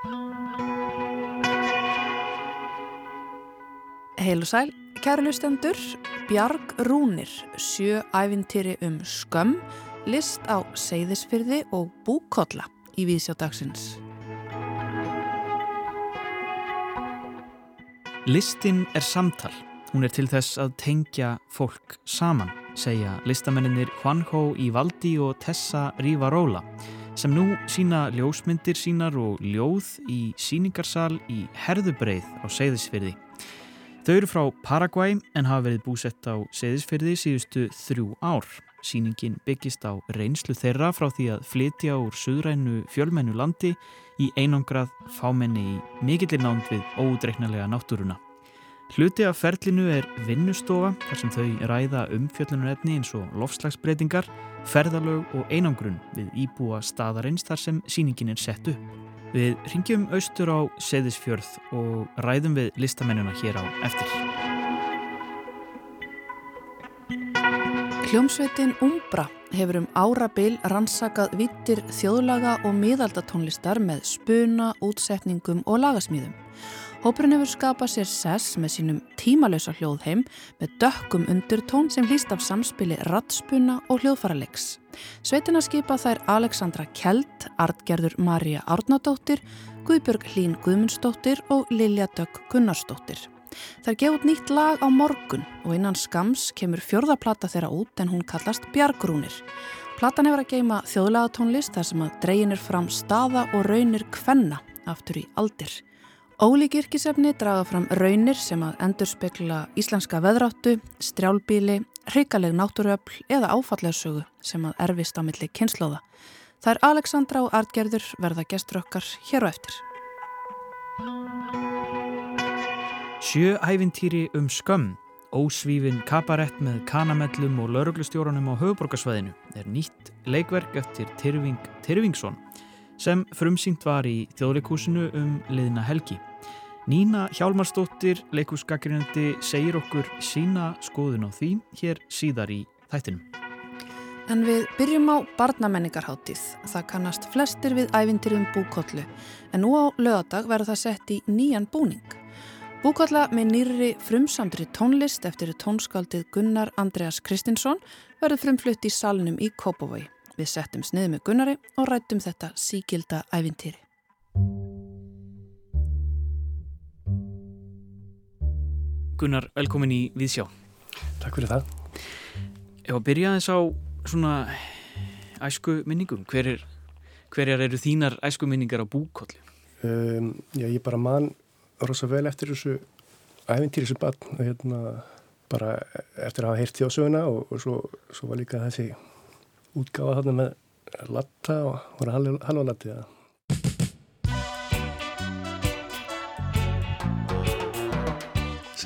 Heil og sæl, kæru lustendur, Bjarg Rúnir, sjö æfintýri um skömm, list á Seyðisfyrði og Búkolla í Vísjádagsins. Listin er samtal. Hún er til þess að tengja fólk saman, segja listamenninir Juanjo Ivaldi og Tessa Rivarola sem nú sína ljósmyndir sínar og ljóð í síningarsal í Herðubreið á Seyðisfyrði. Þau eru frá Paraguay en hafa verið búsett á Seyðisfyrði síðustu þrjú ár. Sýningin byggist á reynslu þeirra frá því að flytja úr suðrænu fjölmennu landi í einangrað fámenni í mikillir nánd við ódreiknalega náttúruna. Hluti af ferlinu er vinnustofa þar sem þau ræða umfjöllunarefni eins og lofslagsbreytingar, ferðalög og einangrun við íbúa staðarins þar sem sýningin er sett upp. Við ringjum austur á Seðisfjörð og ræðum við listamennuna hér á eftir. Hljómsveitin Umbra hefur um árabil rannsakað vittir þjóðlaga og miðaldatónlistar með spuna, útsetningum og lagasmíðum. Hópurinn hefur skapað sér sess með sínum tímalösa hljóðheim með dökkum undurtón sem hlýst af samspili rattspuna og hljóðfaralegs. Sveitina skipa þær Alexandra Kjeld, Artgerður Marja Árnadóttir, Guðbjörg Hlín Guðmundsdóttir og Lilja Dögg Gunnarsdóttir. Það er gefið nýtt lag á morgun og innan skams kemur fjörðaplata þeirra út en hún kallast Bjargrúnir. Platan hefur að geima þjóðlega tónlist þar sem að dreginir fram staða og raunir kvenna aftur í aldir. Ólík yrkisefni draga fram raunir sem að endur spekla íslenska veðráttu, strjálbíli, hrigaleg náttúruöfl eða áfallegsögu sem að erfist á milli kynnslóða. Það er Alexandra og Artgerður verða gestur okkar hér og eftir. Sjö æfintýri um skömm, ósvífin kabarett með kanamellum og lauruglustjórunum á höfuborgarsvæðinu er nýtt leikverk eftir Tyrfing Tyrfingsson sem frumsýnt var í þjóðleikúsinu um liðna helgi. Nína Hjálmarsdóttir, leikúsgagrinandi, segir okkur sína skoðun á því hér síðar í þættinum. En við byrjum á barnamenningarháttíð. Það kannast flestir við ævintirðum búkollu en nú á lögadag verður það sett í nýjan búning. Búkolla með nýri frumsamdri tónlist eftir tónskaldið Gunnar Andreas Kristinsson verður frumflutt í salnum í Kópavogi. Við settum snið með Gunnari og rættum þetta síkilda ævintýri. Gunnar, velkomin í Víðsjá. Takk fyrir það. Ef að byrja þess á svona æsku minningum, hver er, hverjar eru þínar æsku minningar á búkollu? Um, já, ég bara man rosa vel eftir þessu æfintýri þessu barn, hérna, bara eftir að hafa heyrt þjóðsöguna og, og svo, svo var líka þessi útgáða þarna með latta og voru halva latti það.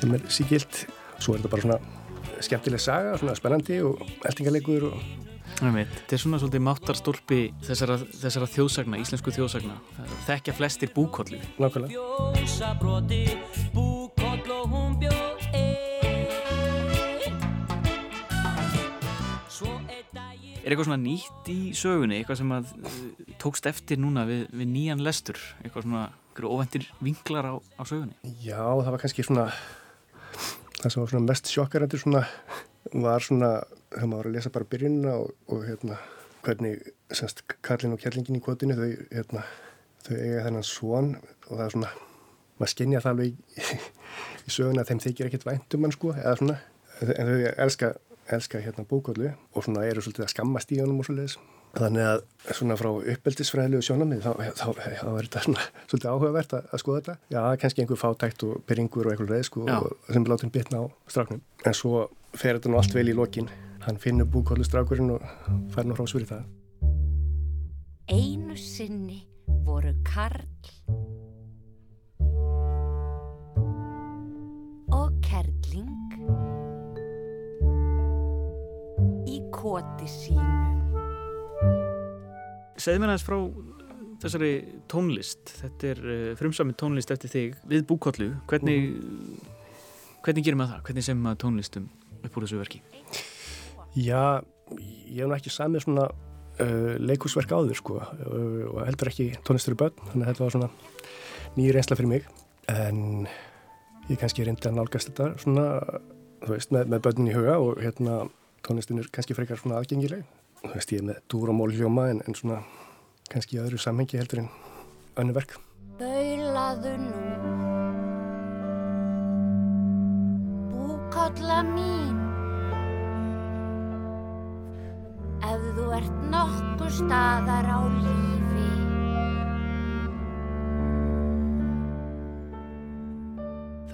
Sem er síkilt svo er þetta bara svona skemmtileg saga, svona spennandi og eldingarleikur og Þetta er svona svolítið máttarstólpi þessara, þessara þjóðsagna, íslensku þjóðsagna. Þekkja flestir búkollu Nákvæmlega. Er eitthvað svona nýtt í sögunni, eitthvað sem að uh, tókst eftir núna við, við nýjan lestur, eitthvað svona ofendir vinklar á, á sögunni? Já, það var kannski svona það sem var svona mest sjokkarendur svona var svona, þegar maður var að lesa bara byrjunna og, og hérna hvernig semst Karlin og Kjellingin í kvotinu þau, hérna, þau eiga þennan svon og það er svona maður skinnja það alveg í, í söguna að þeim þykir ekkert væntum mann sko eða svona, en þau elska elska hérna bókollu og svona eru svolítið að skammast í honum og svolítið Þannig að svona frá uppeldisfræðilegu sjónamið þá, þá, þá, þá er þetta svona svolítið áhugavert að, að skoða þetta. Já, kannski einhver fátækt og byrjingur og sko og, sem er látið bitna á strafnum. En svo fer þetta nú allt vel í lokin. Hann finnur búkólustrafgurinn og fær nú hrásfyrir það. Einu sinni voru Karl og Kerling í koti sínu. Segð mér aðeins frá þessari tónlist, þetta er uh, frumsamið tónlist eftir þig við búkollu, hvernig, mm. hvernig gerum við það, hvernig sem maður tónlistum upp úr þessu verki? Já, ég hef náttúrulega ekki samið svona uh, leikúsverk áður sko uh, og heldur ekki tónlistur í börn þannig að þetta var svona nýjur einsla fyrir mig. En ég kannski reyndi að nálgast þetta svona þú veist með, með börnin í huga og hérna tónlistin er kannski frekar svona aðgengileg þú veist ég er með dúr og mól hljóma en, en svona kannski í öðru samhengi heldur en önnu verk. Baulaðu nú. Búkolla mín. Ef þú ert nokkur staðar á lífi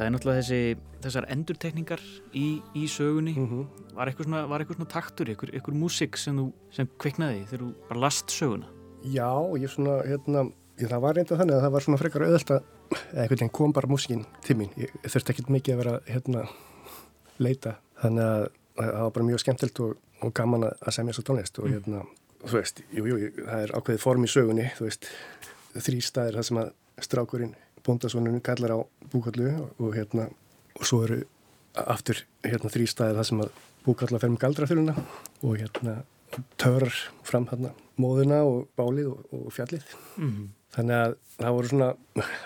Það er náttúrulega þessi, þessar endurtekningar í, í sögunni. mm -hmm. Var eitthvað svona, var eitthvað svona taktur, eitthvað, eitthvað músik sem þú sem kviknaði þegar þú bara last söguna? Já, ég svona hérna ég, það var reynda þannig að það var svona frekar auðvelt að veginn kom bara músikinn til mín ég þurfti ekkert mikið að vera hérna leita þannig að það var bara mjög skemmtilt og, og gaman að semja svo tónlist og hérna, þú veist, jú, jú, það er ákveðið form í sögunni, þú veist þrý staðir það sem að strákurinn bóndasvonunum kallar á búkallu og, hérna, og svo eru aftur hérna þrý staðir það sem að búkalla fer með galdraþuruna og hérna törar fram hérna móðuna og bálið og, og fjallið Mm. þannig að það voru svona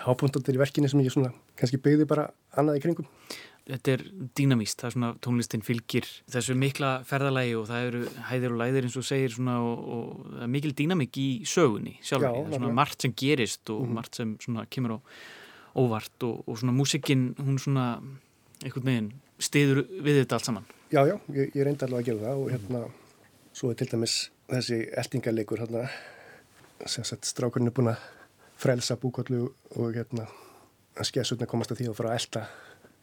hápuntandir í verkinu sem ég svona kannski byggði bara annað í kringum Þetta er dýnamíst, það er svona tónlistin fylgir þessu mikla ferðalagi og það eru hæðir og læðir eins og segir svona og, og það er mikil dýnamík í sögunni sjálfur, Já, það er svona nefnilega. margt sem gerist og Mhm. margt sem svona kemur á óvart og, og svona músikinn, hún svona einhvern veginn stiður við þetta allt saman. Já, já, ég, ég reyndi alveg að gera það og hérna, svo er til dæmis þessi eltingarleikur hérna, sem sagt strákurinn er búin að frelsa búkollu og hérna, skessutna komast að því og fara að elta,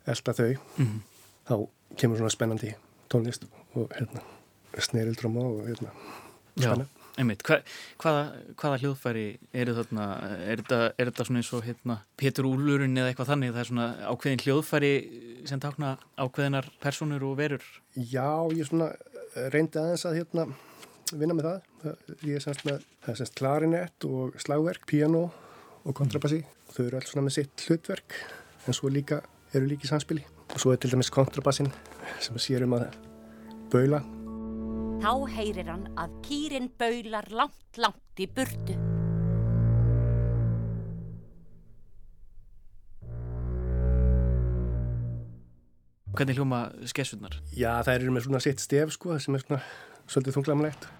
elta þau, Mm. þá kemur svona spennandi tónlist og hérna, snerildróma og hérna, spenna. Einmitt, hva, hvaða, hvaða hljóðfæri eru þarna, er þetta, er þetta svona eins og hérna, Pétur Úlurinn eða eitthvað þannig, það er svona ákveðin hljóðfæri sem tákna ákveðinar personur og verur? Já, ég svona reyndi aðeins að hérna vinna með það. það ég er semst með það er semst klarinett og slagverk, piano og kontrabassi. Þau eru alls svona með sitt hlutverk en svo líka eru líki samspili. Og svo er til dæmis kontrabassin sem sér um að baula. Þá heyrir hann að kýrin baular langt, langt í burtu. Hvernig hljóma skessurnar? Já, það eru með svona sitt stef sko sem er svona svolítið þunglamlegt.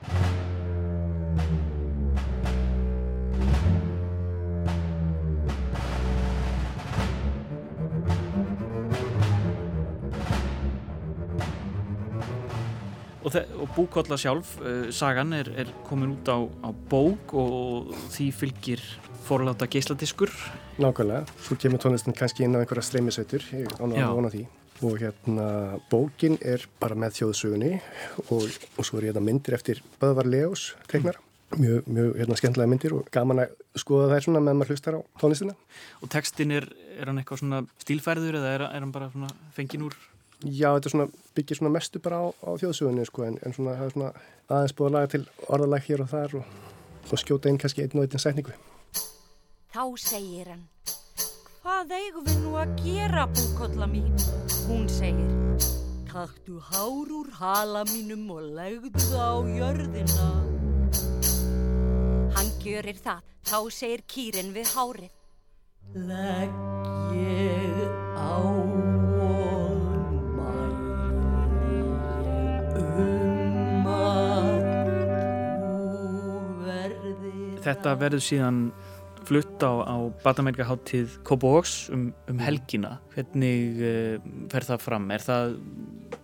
Og, og búkolla sjálf, uh, sagan er, er komin út á, á bók og því fylgir forláta geisladiskur. Nákvæmlega. Svo kemur tónlistin kannski inn á einhverja streymisveitur. Ég án Já. að vona því. Og hérna, bókin er bara með þjóðsögunni og, og svo er hérna myndir eftir Böðvar Leós, teiknar. Mjög, mjög hérna, skemmtilega myndir og gaman að skoða þær svona með maður hlustar á tónlistina. Og textin er, er hann eitthvað svona stílfærður eða er, er hann bara svona fengin úr? Já, þetta svona, byggir svona mestu bara á, á þjóðsögunni sko, en, en svona, svona aðeins búið að laga til orðalag hér og þar og, og skjóta inn kannski einn og einn sætningu. Þá segir hann, hvað eigum við nú að gera, búkolla mín? Hún segir, taktu hár úr hala mínum og legðu það á jörðina. Hann gjörir það, þá segir kýrin við hárið. Legg ég á Þetta verður síðan flutt á, á Batamerkaháttíð Kópavóks um, um helgina. Hvernig uh, fer það fram? Er það,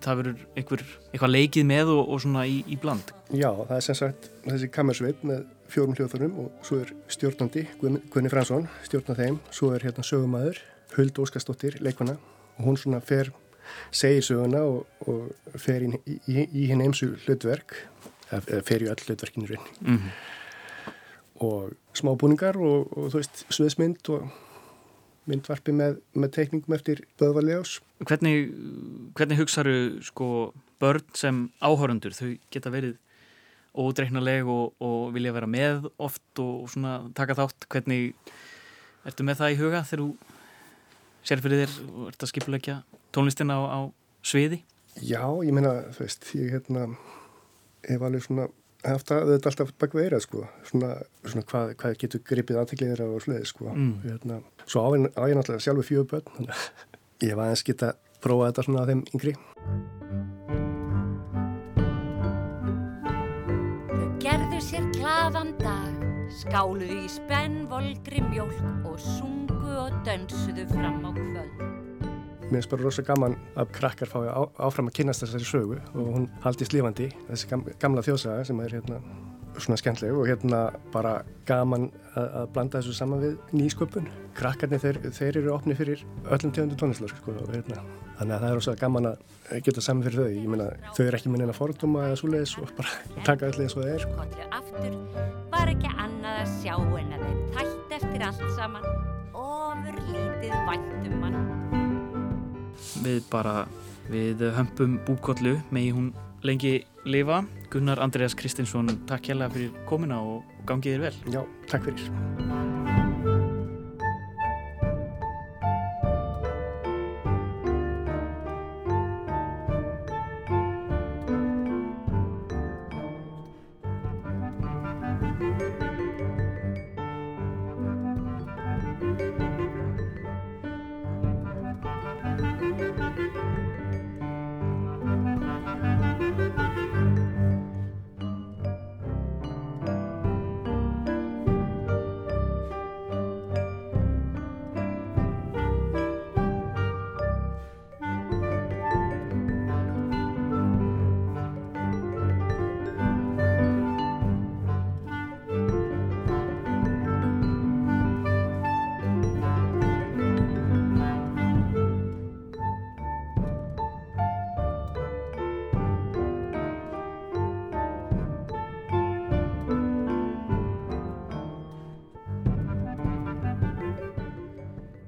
það verður einhver, eitthvað leikið með og, og svona í, í bland? Já, það er sem sagt þessi kamersveit með fjórum hljóðförum og svo er stjórnandi Guðni Fransson, stjórna þeim, svo er hérna sögumæður Huld Óskarsdóttir, leikona og hún svona fer, segir söguna og, og fer í, í, í, í hinn eimsu hlutverk eða fer í öll hlutverkinu raun Mm og smábúningar og, og þú veist, sviðsmynd og myndvarpi með, með teikningum eftir Böðvarlegjós. Hvernig, hvernig hugsaðu sko börn sem áhörundur? Þau geta verið ódreiknaleg og, og vilja vera með oft og svona taka þátt. Hvernig ertu með það í huga þegar þú sér fyrir þér og ert að skipulegja tónlistina á, á sviði? Já, ég meina, þú veist, ég hérna hef alveg svona haft að þetta alltaf bak veira sko, svona, svona hvað, hvað getur gripið aðteklið þeirra og sliðið sko. Mm. Hérna, svo á ég náttúrulega sjálfur fjögur börn, þannig að ég var aðeins geta prófað þetta svona að þeim yngri. Þau gerðu sér glaðan dag, skáluðu í spennvolgri mjölk og sungu og dönsuðu fram á kvöld. Mér finnst bara rosa gaman að krakkar fái á, áfram að kynast þessari sögu og hún haldist lifandi, þessi gamla þjóðsaga sem er hérna svona skemmtileg og hérna bara gaman að, að blanda þessu saman við nýsköpun. Krakkarnir þeir, þeir eru opni fyrir öllum tegundum tónlislar sko hérna þannig að það er rosa gaman að geta saman fyrir þau. Ég meina þau eru ekki með neina forduma eða svoleiðis og bara taka öll eins og það er. Kollur aftur var ekki annað að sjá en að þeim tætt eftir allt saman ofur lítið væntum mann við bara við hömpum búkollu. Megi hún lengi lifa. Gunnar Andreas Kristinsson, takk hjálpa fyrir komina og gangið þér vel. Já, takk fyrir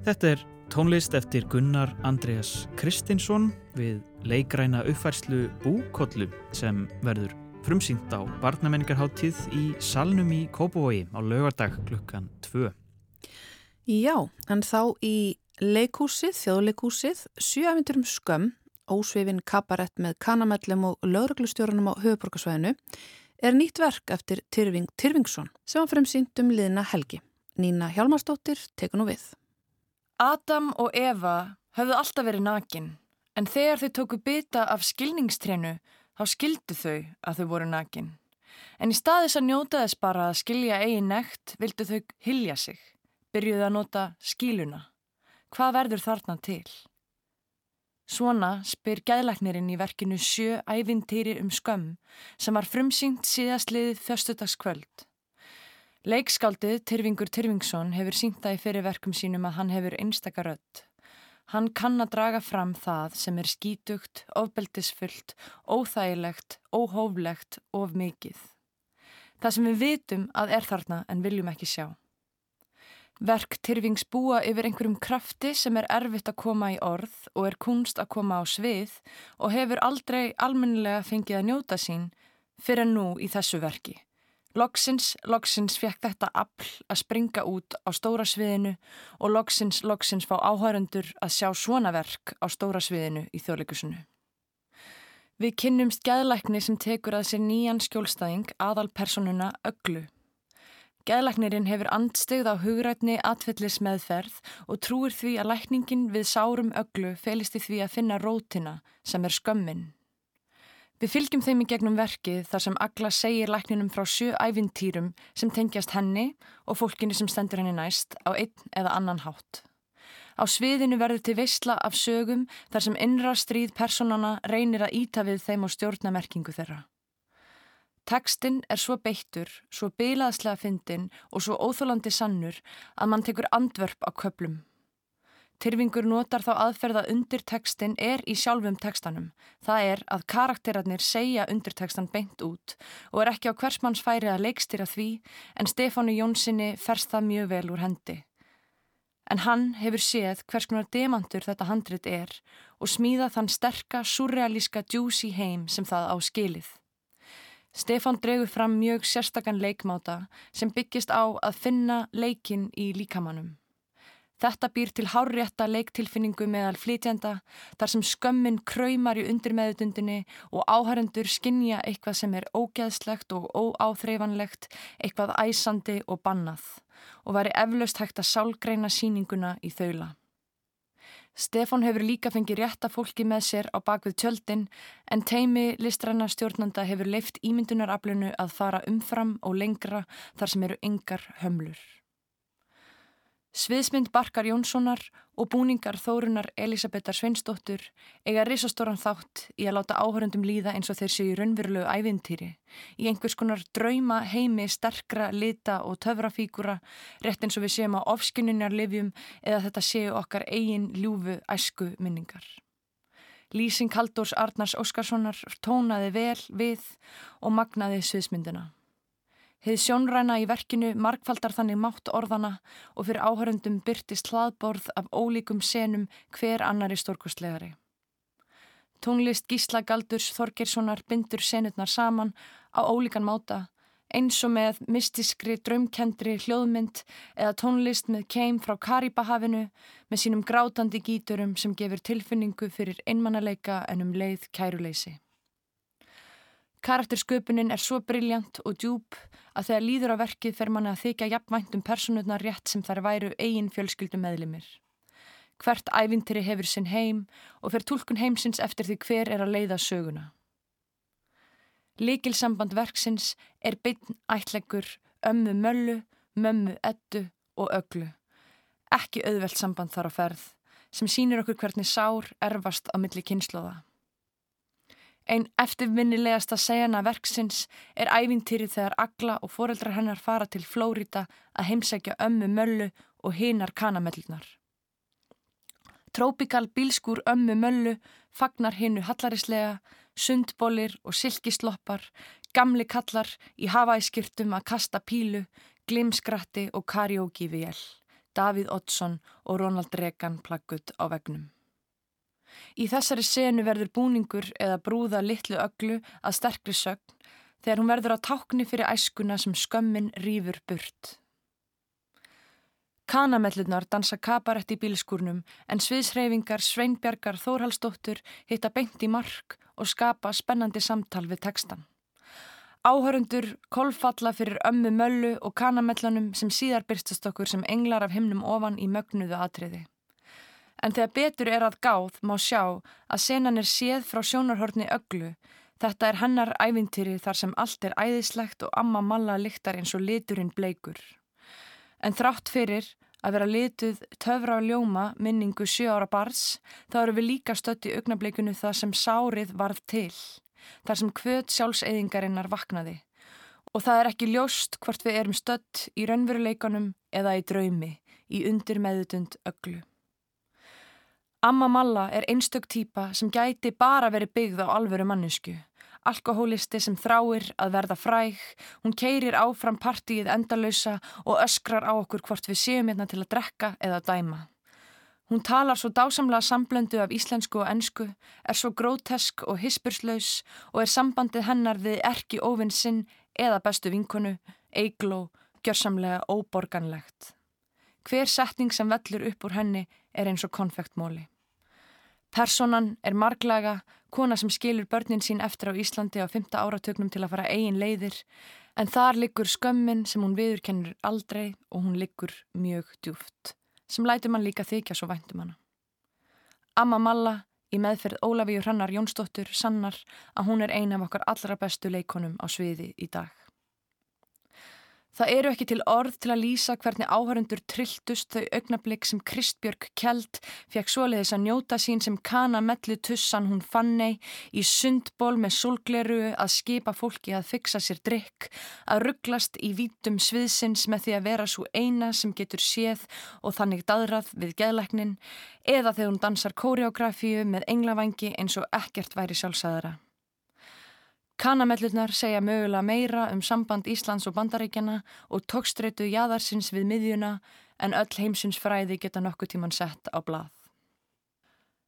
Þetta er tónlist eftir Gunnar Andreas Kristinsson við leikræna uppfærslu Búkollu sem verður frumsýnt á barnamenningarháttíð í Salnum í Kópavogi á lögardag klukkan 2. Já, en þá í leikúsið, þjóðleikúsið, sjöafindurum skömm, ósvifin kabarett með kanamellum og lögreglustjórunum á höfuborgarsvæðinu, er nýtt verk eftir Tyrfing Tyrfingsson sem var frumsýnt um liðna helgi. Nína Hjalmarsdóttir tekur nú við. Adam og Eva höfðu alltaf verið nakin, en þegar þau tóku bytta af skilningstrénu þá skildu þau að þau voru nakin. En í staðis að njóta þess bara að skilja eigin nekt vildu þau hilja sig, byrjuðu að nota skíluna. Hvað verður þarna til? Svona spyr gæðlæknirinn í verkinu Sjö ævintýri um skömm sem var frumsýnt síðast liðið þjóstudagskvöld. Leikskáldið Tyrfingur Tyrfingsson hefur sínt það í fyrirverkum sínum að hann hefur einstakar öll. Hann kann að draga fram það sem er skítugt, ofbeldisfullt, óþægilegt, óhóflegt, of mikið. Það sem við vitum að er þarna en viljum ekki sjá. Verk Tyrfings búa yfir einhverjum krafti sem er erfitt að koma í orð og er kunst að koma á svið og hefur aldrei almennilega fengið að njóta sín fyrir nú í þessu verki. Loksins, loksins fekk þetta afl að springa út á stóra sviðinu og loksins, loksins fá áhörundur að sjá svona verk á stóra sviðinu í þjóðleikusinu. Við kynnumst gæðlækni sem tekur að sér nýjan skjólstæðing aðal personuna Öglu. Gæðlæknirinn hefur andstegð á hugrætni atfellis meðferð og trúir því að lækningin við sárum Öglu felist í því að finna rótina sem er skömmin. Við fylgjum þeim í gegnum verkið þar sem Agla segir lækninum frá sjö ævintýrum sem tengjast henni og fólkinu sem stendur henni næst á einn eða annan hátt. Á sviðinu verður til veistla af sögum þar sem innra stríð personana reynir að íta við þeim og stjórna merkingu þeirra. Tekstinn er svo beittur, svo bilaðslega fyndin og svo óþólandi sannur að mann tekur andvörp á köplum. Tyrfingur notar þá aðferða undir tekstin er í sjálfum tekstanum. Það er að karakterarnir segja undir tekstan beint út og er ekki á hversmanns færi að leikstýra því en Stefánu Jónssoni ferst það mjög vel úr hendi. En hann hefur séð hvers konar demantur þetta handrit er og smíða þann sterka, surrealíska djúsi heim sem það á skilið. Stefán dregur fram mjög sérstakann leikmáta sem byggist á að finna leikin í líkamannum. Þetta býr til hárrétta leiktilfinningu meðal flytjanda þar sem skömmin kræmar í undirmeðutundinni og áhærendur skinnja eitthvað sem er ógeðslegt og óáþreifanlegt, eitthvað æsandi og bannað og væri eflaust hægt að sálgreina síninguna í þaula. Stefan hefur líka fengið rétta fólki með sér á bakvið tjöldin en teimi listræna stjórnanda hefur leift ímyndunaraflunu að fara umfram og lengra þar sem eru yngar hömlur. Sviðsmynd Barkar Jónssonar og búningar Þórunar Elisabetar Sveinsdóttur eiga risastóran þátt í að láta áhörundum líða eins og þeir séu raunverulegu ævintýri í einhvers konar drauma heimi sterkra, lita og töfrafíkura rétt eins og við séum á ofskinninjar livjum eða þetta séu okkar eigin ljúfu æsku minningar. Lýsing Haldórs Arnars Óskarssonar tónaði vel við og magnaði sviðsmyndina. Heið sjónræna í verkinu markfaldar þannig mátt orðana og fyrir áhörundum byrtist hlaðborð af ólíkum senum hver annari stórkustlegari. Tónlist Gísla Galdurs Þorgirssonar bindur senutnar saman á ólíkan máta eins og með mystiskri draumkendri hljóðmynd eða tónlist með keim frá Karibahafinu með sínum grátandi gíturum sem gefur tilfinningu fyrir einmannaleika en um leið kæruleysi. Karaktersköpunin er svo brilljant og djúb að þegar líður á verkið fer manni að þykja jafnvænt um personurnar rétt sem þær væru eigin fjölskyldu meðlimir. Hvert ævintýri hefur sinn heim og fer tólkun heimsins eftir því hver er að leiða söguna. Likilsamband verksins er byggn ætleggur ömmu möllu, mömmu ettu og öglu. Ekki auðvelt samband þar á ferð sem sínir okkur hvernig sár erfast á milli kynnslóða. Einn eftirvinnilegasta segjana verksins er ævintýrið þegar Agla og foreldrar hennar fara til Flórida að heimsækja ömmu möllu og hinar kanamellunar. Trópikal bílskúr ömmu möllu fagnar hinnu hallarislega, sundbólir og silkisloppar, gamli kallar í hafæskirtum að kasta pílu, glimskratti og karióki við jæl. Davíð Oddsson og Ronald Reagan plaggut á vegnum. Í þessari senu verður búningur eða brúða litlu öglu að sterkri sögn þegar hún verður á tákni fyrir æskuna sem skömmin rýfur burt. Kanamellunar dansa kabarett í bílskúrnum en sviðsreyfingar Sveinbjargar Þórhalsdóttur hitta beint í mark og skapa spennandi samtal við tekstan. Áhörundur kolfalla fyrir ömmu möllu og kanamellunum sem síðar byrstast okkur sem englar af himnum ofan í mögnuðu atriði. En þegar betur er að gáð má sjá að senan er séð frá sjónarhorni öglu. Þetta er hennar ævintýri þar sem allt er æðislegt og amma malla lyktar eins og liturinn bleikur. En þrátt fyrir að vera lituð töfra á ljóma minningu sjö ára bars þá eru við líka stött í augnableikunu það sem sárið varð til. Þar sem kvöt sjálfseyðingarinnar vaknaði. Og það er ekki ljóst hvort við erum stött í raunveruleikanum eða í draumi, í undir meðutund öglu. Amma Malla er einstök týpa sem gæti bara verið byggð á alvöru mannesku. Alkohólisti sem þráir að verða fræg, hún keirir áfram partíið endalösa og öskrar á okkur hvort við séum hérna til að drekka eða dæma. Hún talar svo dásamlega samblöndu af íslensku og ennsku, er svo grótesk og hispurslaus og er sambandið hennar við erki óvinn sinn eða bestu vinkonu, eigló, gjörsamlega óborganlegt. Hver setning sem vellur upp úr henni er eins og konfektmóli. Personan er marglaga, kona sem skilur börnin sín eftir á Íslandi á fymta áratögnum til að fara eigin leiðir, en þar liggur skömmin sem hún viðurkennur aldrei og hún liggur mjög djúft, sem lætur mann líka þykja svo væntum hana. Amma Malla í meðferð Ólafíu Hrannar Jónsdóttur sannar að hún er eina af okkar allra bestu leikonum á sviði í dag. Það eru ekki til orð til að lýsa hvernig áhörundur trilltust þau augnablík sem Kristbjörg Kjeld fekk svoleiðis að njóta sín sem kana mellu tussan hún fannei í sundból með solgleru að skipa fólki að fixa sér drikk, að rugglast í vítum sviðsins með því að vera svo eina sem getur séð og þannig dadrað við geðlæknin eða þegar hún dansar kóreografíu með englavangi eins og ekkert væri sjálfsæðara. Kanamellurnar segja mögulega meira um samband Íslands og Bandaríkjana og tókstreitu jæðarsins við miðjuna en öll heimsins fræði geta nokkuð tíman sett á blað.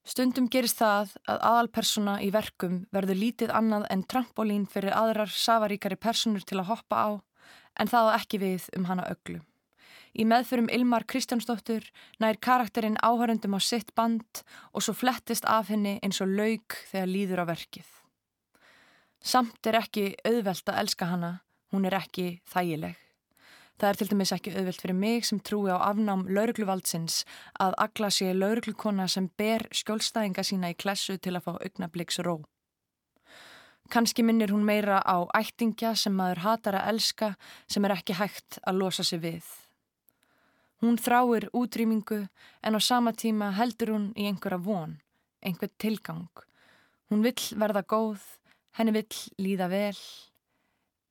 Stundum gerist það að aðalpersona í verkum verður lítið annað en trampolín fyrir aðrar safaríkari personur til að hoppa á en það ekki við um hana öglu. Í meðförum Ilmar Kristjánsdóttur nær karakterinn áhörundum á sitt band og svo flettist af henni eins og lauk þegar líður á verkið. Samt er ekki auðvelt að elska hana, hún er ekki þægileg. Það er til dæmis ekki auðvelt fyrir mig sem trúi á afnám laurugluvaldsins að agla sé lauruglukona sem ber skjólstæðinga sína í klessu til að fá augnabliks ró. Kanski minnir hún meira á ættingja sem maður hatar að elska sem er ekki hægt að losa sig við. Hún þráir útrýmingu en á sama tíma heldur hún í einhverja von, einhver tilgang. Hún vill verða góð, henni vill líða vel.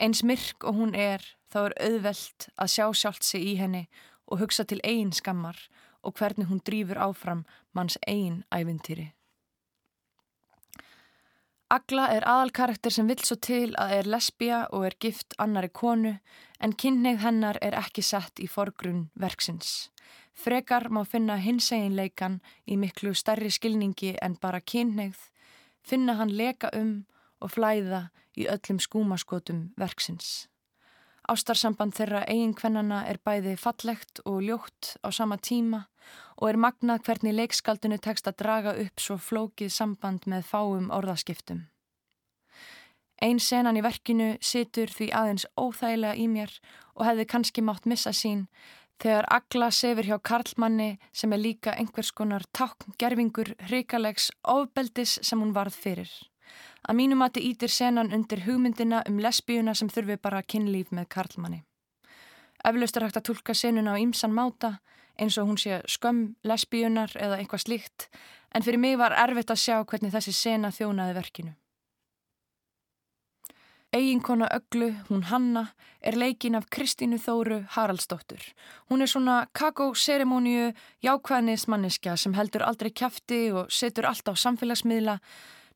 Eins myrk og hún er þá er auðvelt að sjá sjálft sig í henni og hugsa til eigin skammar og hvernig hún drýfur áfram manns eigin ævintýri. Agla er aðalkarakter sem vill svo til að er lesbija og er gift annari konu en kynneið hennar er ekki sett í forgrunn verksins. Frekar má finna hinseginleikan í miklu starri skilningi en bara kynneið, finna hann leka um og flæða í öllum skúmaskotum verksins. Ástarsamband þeirra eiginkvennana er bæði fallegt og ljótt á sama tíma og er magnað hvernig leikskaldinu tekst að draga upp svo flókið samband með fáum orðaskiptum. Einn senan í verkinu situr því aðeins óþægilega í mér og hefði kannski mátt missa sín þegar Agla sefir hjá Karlmanni sem er líka einhvers konar tákn gerfingur hrikalegs ofbeldis sem hún varð fyrir. Að mínum að þið ítir senan undir hugmyndina um lesbíuna sem þurfi bara kynlíf með Karlmanni. Eflaust er hægt að tólka senuna á ýmsan máta eins og hún sé skömm lesbíunar eða eitthvað slíkt en fyrir mig var erfitt að sjá hvernig þessi sena þjónaði verkinu. Eginkona Öglu, hún Hanna, er leikin af Kristínu Þóru Haraldsdóttur. Hún er svona kakóseremóniu jákvæðnismanniska sem heldur aldrei kæfti og setur allt á samfélagsmiðla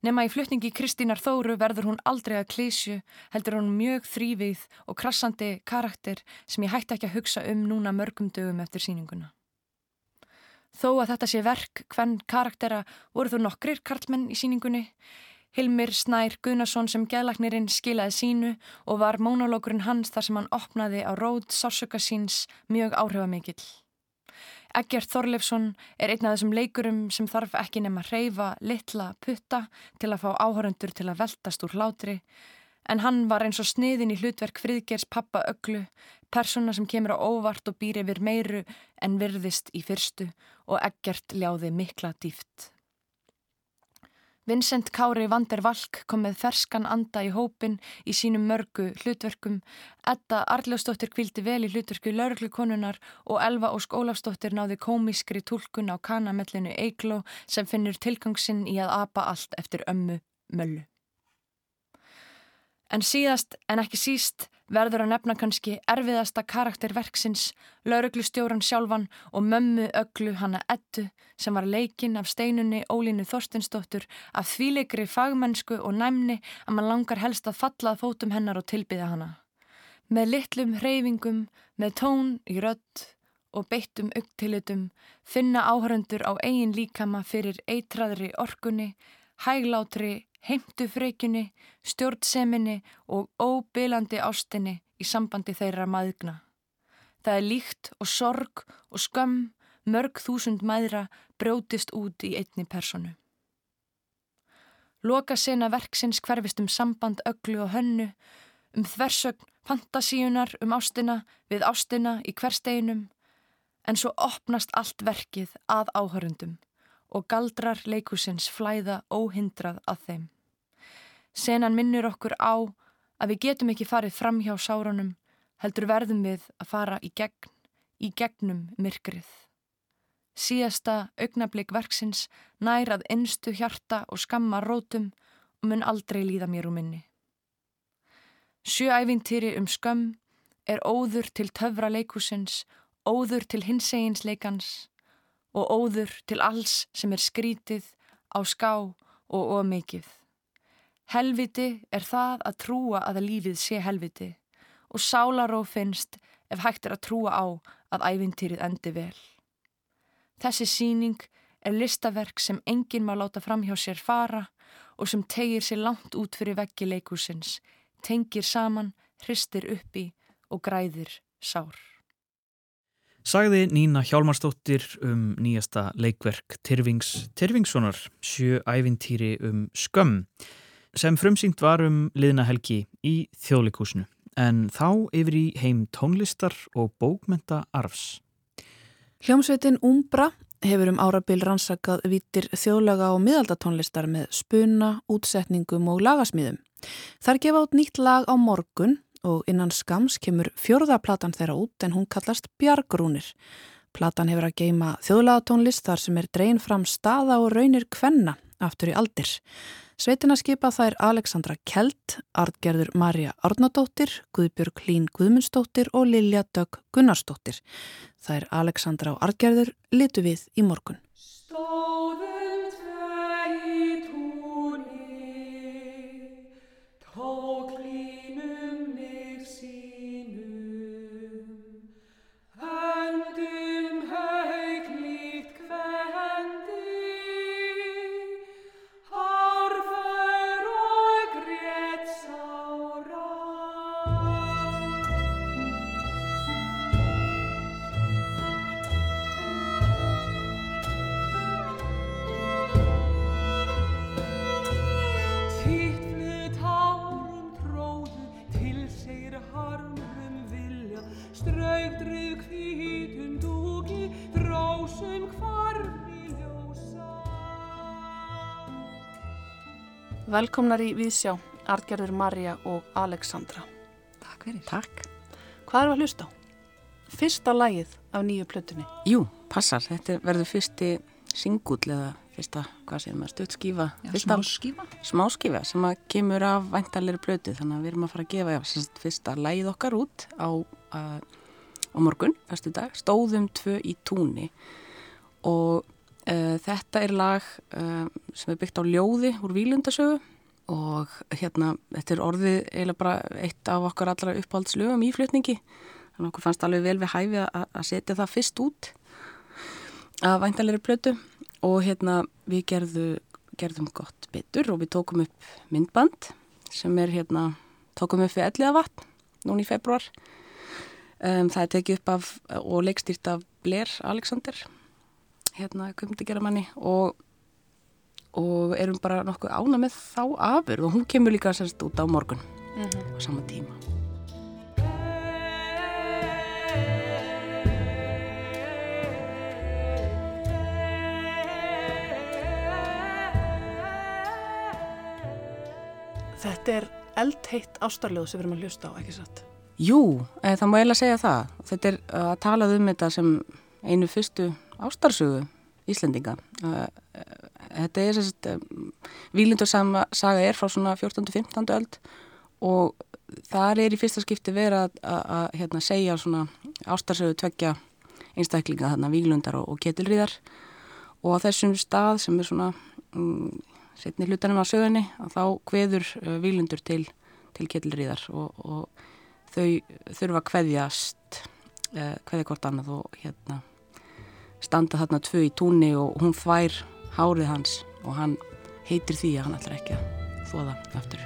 Nefna í flutningi Kristínar Þóru verður hún aldrei að klísju, heldur hún mjög þrývið og krassandi karakter sem ég hætti ekki að hugsa um núna mörgum dögum eftir síninguna. Þó að þetta sé verk, hvern karaktera voru þú nokkrir karlmenn í síningunni. Hilmir Snær Guðnason sem geðlagnirinn skilaði sínu og var mónolókurinn hans þar sem hann opnaði á róð sársöka síns mjög áhrifamikill. Eggjart Þorleifsson er einn af þessum leikurum sem þarf ekki nema reyfa litla putta til að fá áhöröndur til að veltast úr hlátri en hann var eins og sniðin í hlutverk friðgers pappa öglu, persóna sem kemur á óvart og býr yfir meiru en virðist í fyrstu og Eggjart ljáði mikla dýft. Vincent Kári Vander Valk kom með ferskan anda í hópin í sínum mörgu hlutverkum. Edda Arljósdóttir kvildi vel í hlutverku lauruglukonunar og Elva Ósk Ólafsdóttir náði komískri tólkun á kanamellinu Eigló sem finnur tilgangsinn í að apa allt eftir ömmu möllu. En síðast en ekki síst verður að nefna kannski erfiðasta karakterverksins, lauruglustjóran sjálfan og mömmu öglu hanna ettu sem var leikinn af steinunni Ólínu Þorstinsdóttur af þvíleikri fagmennsku og næmni að mann langar helst að fallað fótum hennar og tilbyða hana. Með litlum hreyfingum, með tón í rött og beittum augtilitum finna áhöröndur á eigin líkama fyrir eitraðri orkunni, hæglátri heimtufreikjunni, stjórnseminni og óbylandi ástinni í sambandi þeirra maðgna. Það er líkt og sorg og skömm mörg þúsund mæðra brjótist út í einni personu. Loka sena verksins hverfist um samband öglu og hönnu, um þversögn fantasíunar um ástina við ástina í hversteinum, en svo opnast allt verkið að áhörundum og galdrar leikusins flæða óhindrað að þeim. Senan minnur okkur á að við getum ekki farið fram hjá sárunum, heldur verðum við að fara í gegn, í gegnum myrkrið. Síðasta augnablík verksins nær að innstu hjarta og skamma rótum og mun aldrei líða mér úr minni. Sjöævintýri um skömm er óður til töfra leikusins, óður til hinseginsleikans, og óður til alls sem er skrítið á ská og ómikið. Helviti er það að trúa að lífið sé helviti og sálaró finnst ef hægt er að trúa á að ævintýrið endi vel. Þessi síning er listaverk sem enginn má láta fram hjá sér fara og sem tegir sér langt út fyrir veggi leikusins, tengir saman, hristir uppi og græðir sár. Sagði Nína Hjálmarsdóttir um nýjasta leikverk Tyrfings Tyrfingssonar, sjö ævintýri um skömm, sem frumsýnt var um liðna helgi í þjóðleikúsinu, en þá yfir í heim tónlistar og bókmenta arfs. Hljómsveitin Umbra hefur um árabil rannsakað vítir þjóðlaga og miðaldatónlistar með spuna, útsetningum og lagasmíðum. Þar gefa át nýtt lag á morgun og innan skams kemur fjörðaplatan þeirra út en hún kallast Bjargrúnir. Platan hefur að geima þjóðlagatónlist þar sem er dreyin fram staða og raunir kvenna aftur í aldir. Sveitina skipa þær Alexandra Kjeld, Artgerður Marja Arnadóttir, Guðbjörg Hlín Guðmundsdóttir og Lilja Dögg Gunnarsdóttir. Þær Alexandra og Artgerður litu við í morgun. Stóðum straugdrif hvítum dúki drósum hvarfi ljósa. Velkomnar í Víðsjá Artgerður Marja og Alexandra. Takk fyrir. Takk. Hvað eru að hlusta á? Fyrsta lægið af nýju plötunni. Jú, passar, þetta verður fyrsti singull eða fyrsta, hvað séum við, stuttskífa Smáskífa. Smáskífa sem að kemur af væntalegri plötu þannig að við erum að fara að gefa já, fyrsta lægið okkar út á uh, á morgun, fyrstu dag, stóðum tvö í túni. Og uh, þetta er lag uh, sem er byggt á ljóði úr Vílundasögu og hérna, þetta er orðið eiginlega bara eitt af okkar allra uppáhaldslögum í flutningi. Þannig að okkur fannst alveg vel við hæfi að setja það fyrst út að væntalegri plötu og hérna við gerðu, gerðum gott betur og við tókum upp myndband sem er hérna, tókum upp við elliða vatn núni í februar Um, það er tekið upp af og leikstýrt af Blair Alexander hérna kumdegeramanni og, og erum bara nokkuð ána með þá afur og hún kemur líka sérst út á morgun mm -hmm. á sama tíma Þetta er eldheitt ástarljóð sem við erum að hlusta á, ekki satt? Jú, eh, það má eiginlega segja það. Þetta er að talað um þetta sem einu fyrstu ástarsögu Íslendinga. Uh, þetta er sérst, Vílindarsaga er frá svona 14-15 öld og þar er í fyrsta skipti verið að, hérna, segja svona ástarsögu tveggja einstaklinga þarna Vílundar og, og Ketilríðar og á þessum stað sem er svona um, setni hlutanum á sögunni að þá hveður uh, Vílundur til, til Ketilríðar og, og þau þurfa að kveðjast eh, kveðja hvort annað og hérna standa þarna tvö í túnni og hún fær hárið hans og hann heitir því að hann ætlar ekki að þóða aftur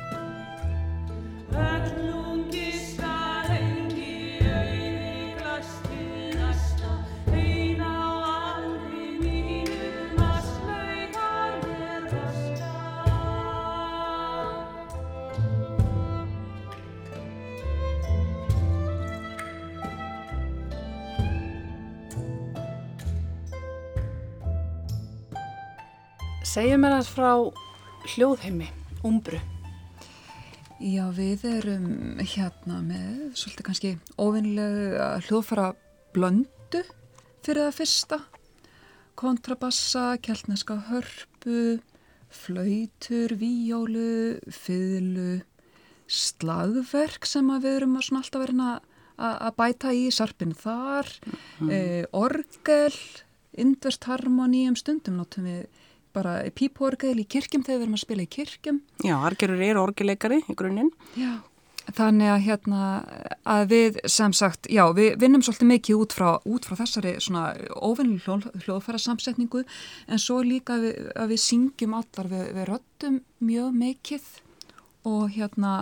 Segjum mér aðeins frá hljóðheimi, umbru. Já, við erum hérna með svolítið kannski óvinnilega hljóðfara blöndu fyrir það fyrsta. Kontrabassa, keltneska hörpu, flautur, víjólu, fyrlu, slagverk sem við erum alltaf verið að bæta í sarpin þar, mm. eh, orgel, indverst harmoníum stundum notum við bara píporgæl í kirkjum þegar við erum að spila í kirkjum. Já, argerur eru orgileikari í grunninn. Já, þannig að hérna að við sem sagt, já, við vinnum svolítið mikið út frá, út frá þessari svona óvinnlu hljóð, hljóðfæra samsetningu en svo líka að við, að við syngjum allar, við, við röttum mjög mikið og hérna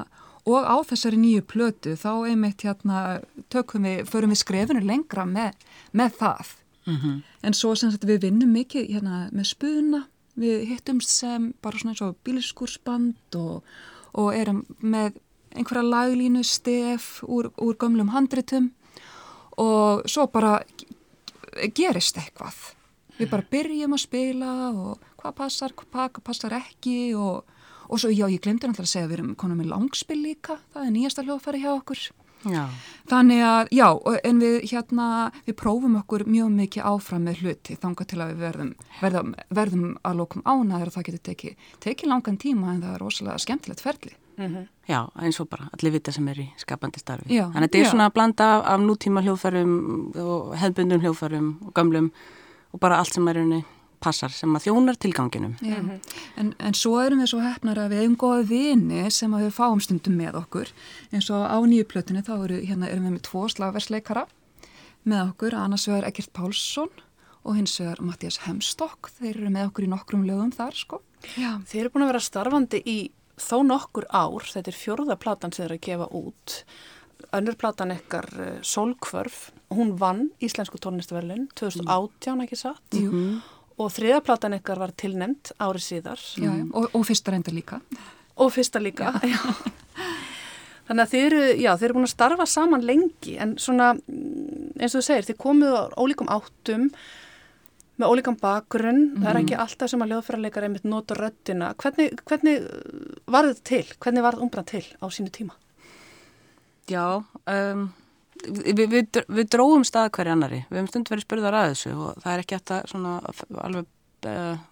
og á þessari nýju plötu þá einmitt hérna tökum við, förum við skrefinu lengra með, með það. Mm -hmm. En svo sem sagt við vinnum mikið hérna með spuna, við hittumst sem bara svona eins og bíliskursband og, og erum með einhverja laglínu stef úr, úr gömlum handritum og svo bara gerist eitthvað. Við bara byrjum að spila og hvað passar, hvað passar ekki og Og svo, já, ég glemdi náttúrulega að segja að við erum konum með langspill líka, það er nýjasta hljóðfæri hjá okkur. Já. Þannig að, já, en við hérna, við prófum okkur mjög mikið áfram með hluti þanga til að við verðum, verðum, verðum að lókum ánaður og það getur tekið, tekið langan tíma en það er rosalega skemmtilegt ferli. Mm -hmm. Já, eins og bara allir vita sem er í skapandi starfi. Já, Þannig að þetta er já. svona að blanda af, af nútíma hljóðfærum og hefðbundum hljóðfærum og gamlum og bara allt sem er unni passar sem að þjónar tilganginum. Mm en, en svo erum við svo hefnar að við hefum góða vini sem að við fáum stundum með okkur. Eins og á nýju plötinu þá eru, hérna, erum við með tvo slagversleikara með okkur, annars vegar Egert Pálsson og hins vegar Mattias Hemstokk, þeir eru með okkur í nokkrum lögum þar sko. Já. Þeir eru búin að vera starfandi í þó nokkur ár, þetta er fjörða platan sem þeir eru að gefa út. Önnur platan ekkar uh, Solkvörf, hún vann Íslensku tónlistaverlin 2018 ekki satt? Mm -hmm og þriðaplatan ykkar var tilnemt árið síðar. Já, já. Og, og fyrsta reynda líka. Og fyrsta líka, já. já. Þannig að þeir eru, já, þeir eru búin að starfa saman lengi en svona, mm, eins og þú segir, þeir komuð á ólíkum áttum með ólíkan bakgrunn, mm -hmm. það er mhm. ekki alltaf sem að ljóðfærarleikar einmitt nota röttina. Hvernig, hvernig var þetta til? Hvernig var þetta umbrand til á sínu tíma? Já, um, við, við, við dróðum stað hverja annari, við hefum stund verið spurðar að þessu og það er ekki eftir svona alveg uh,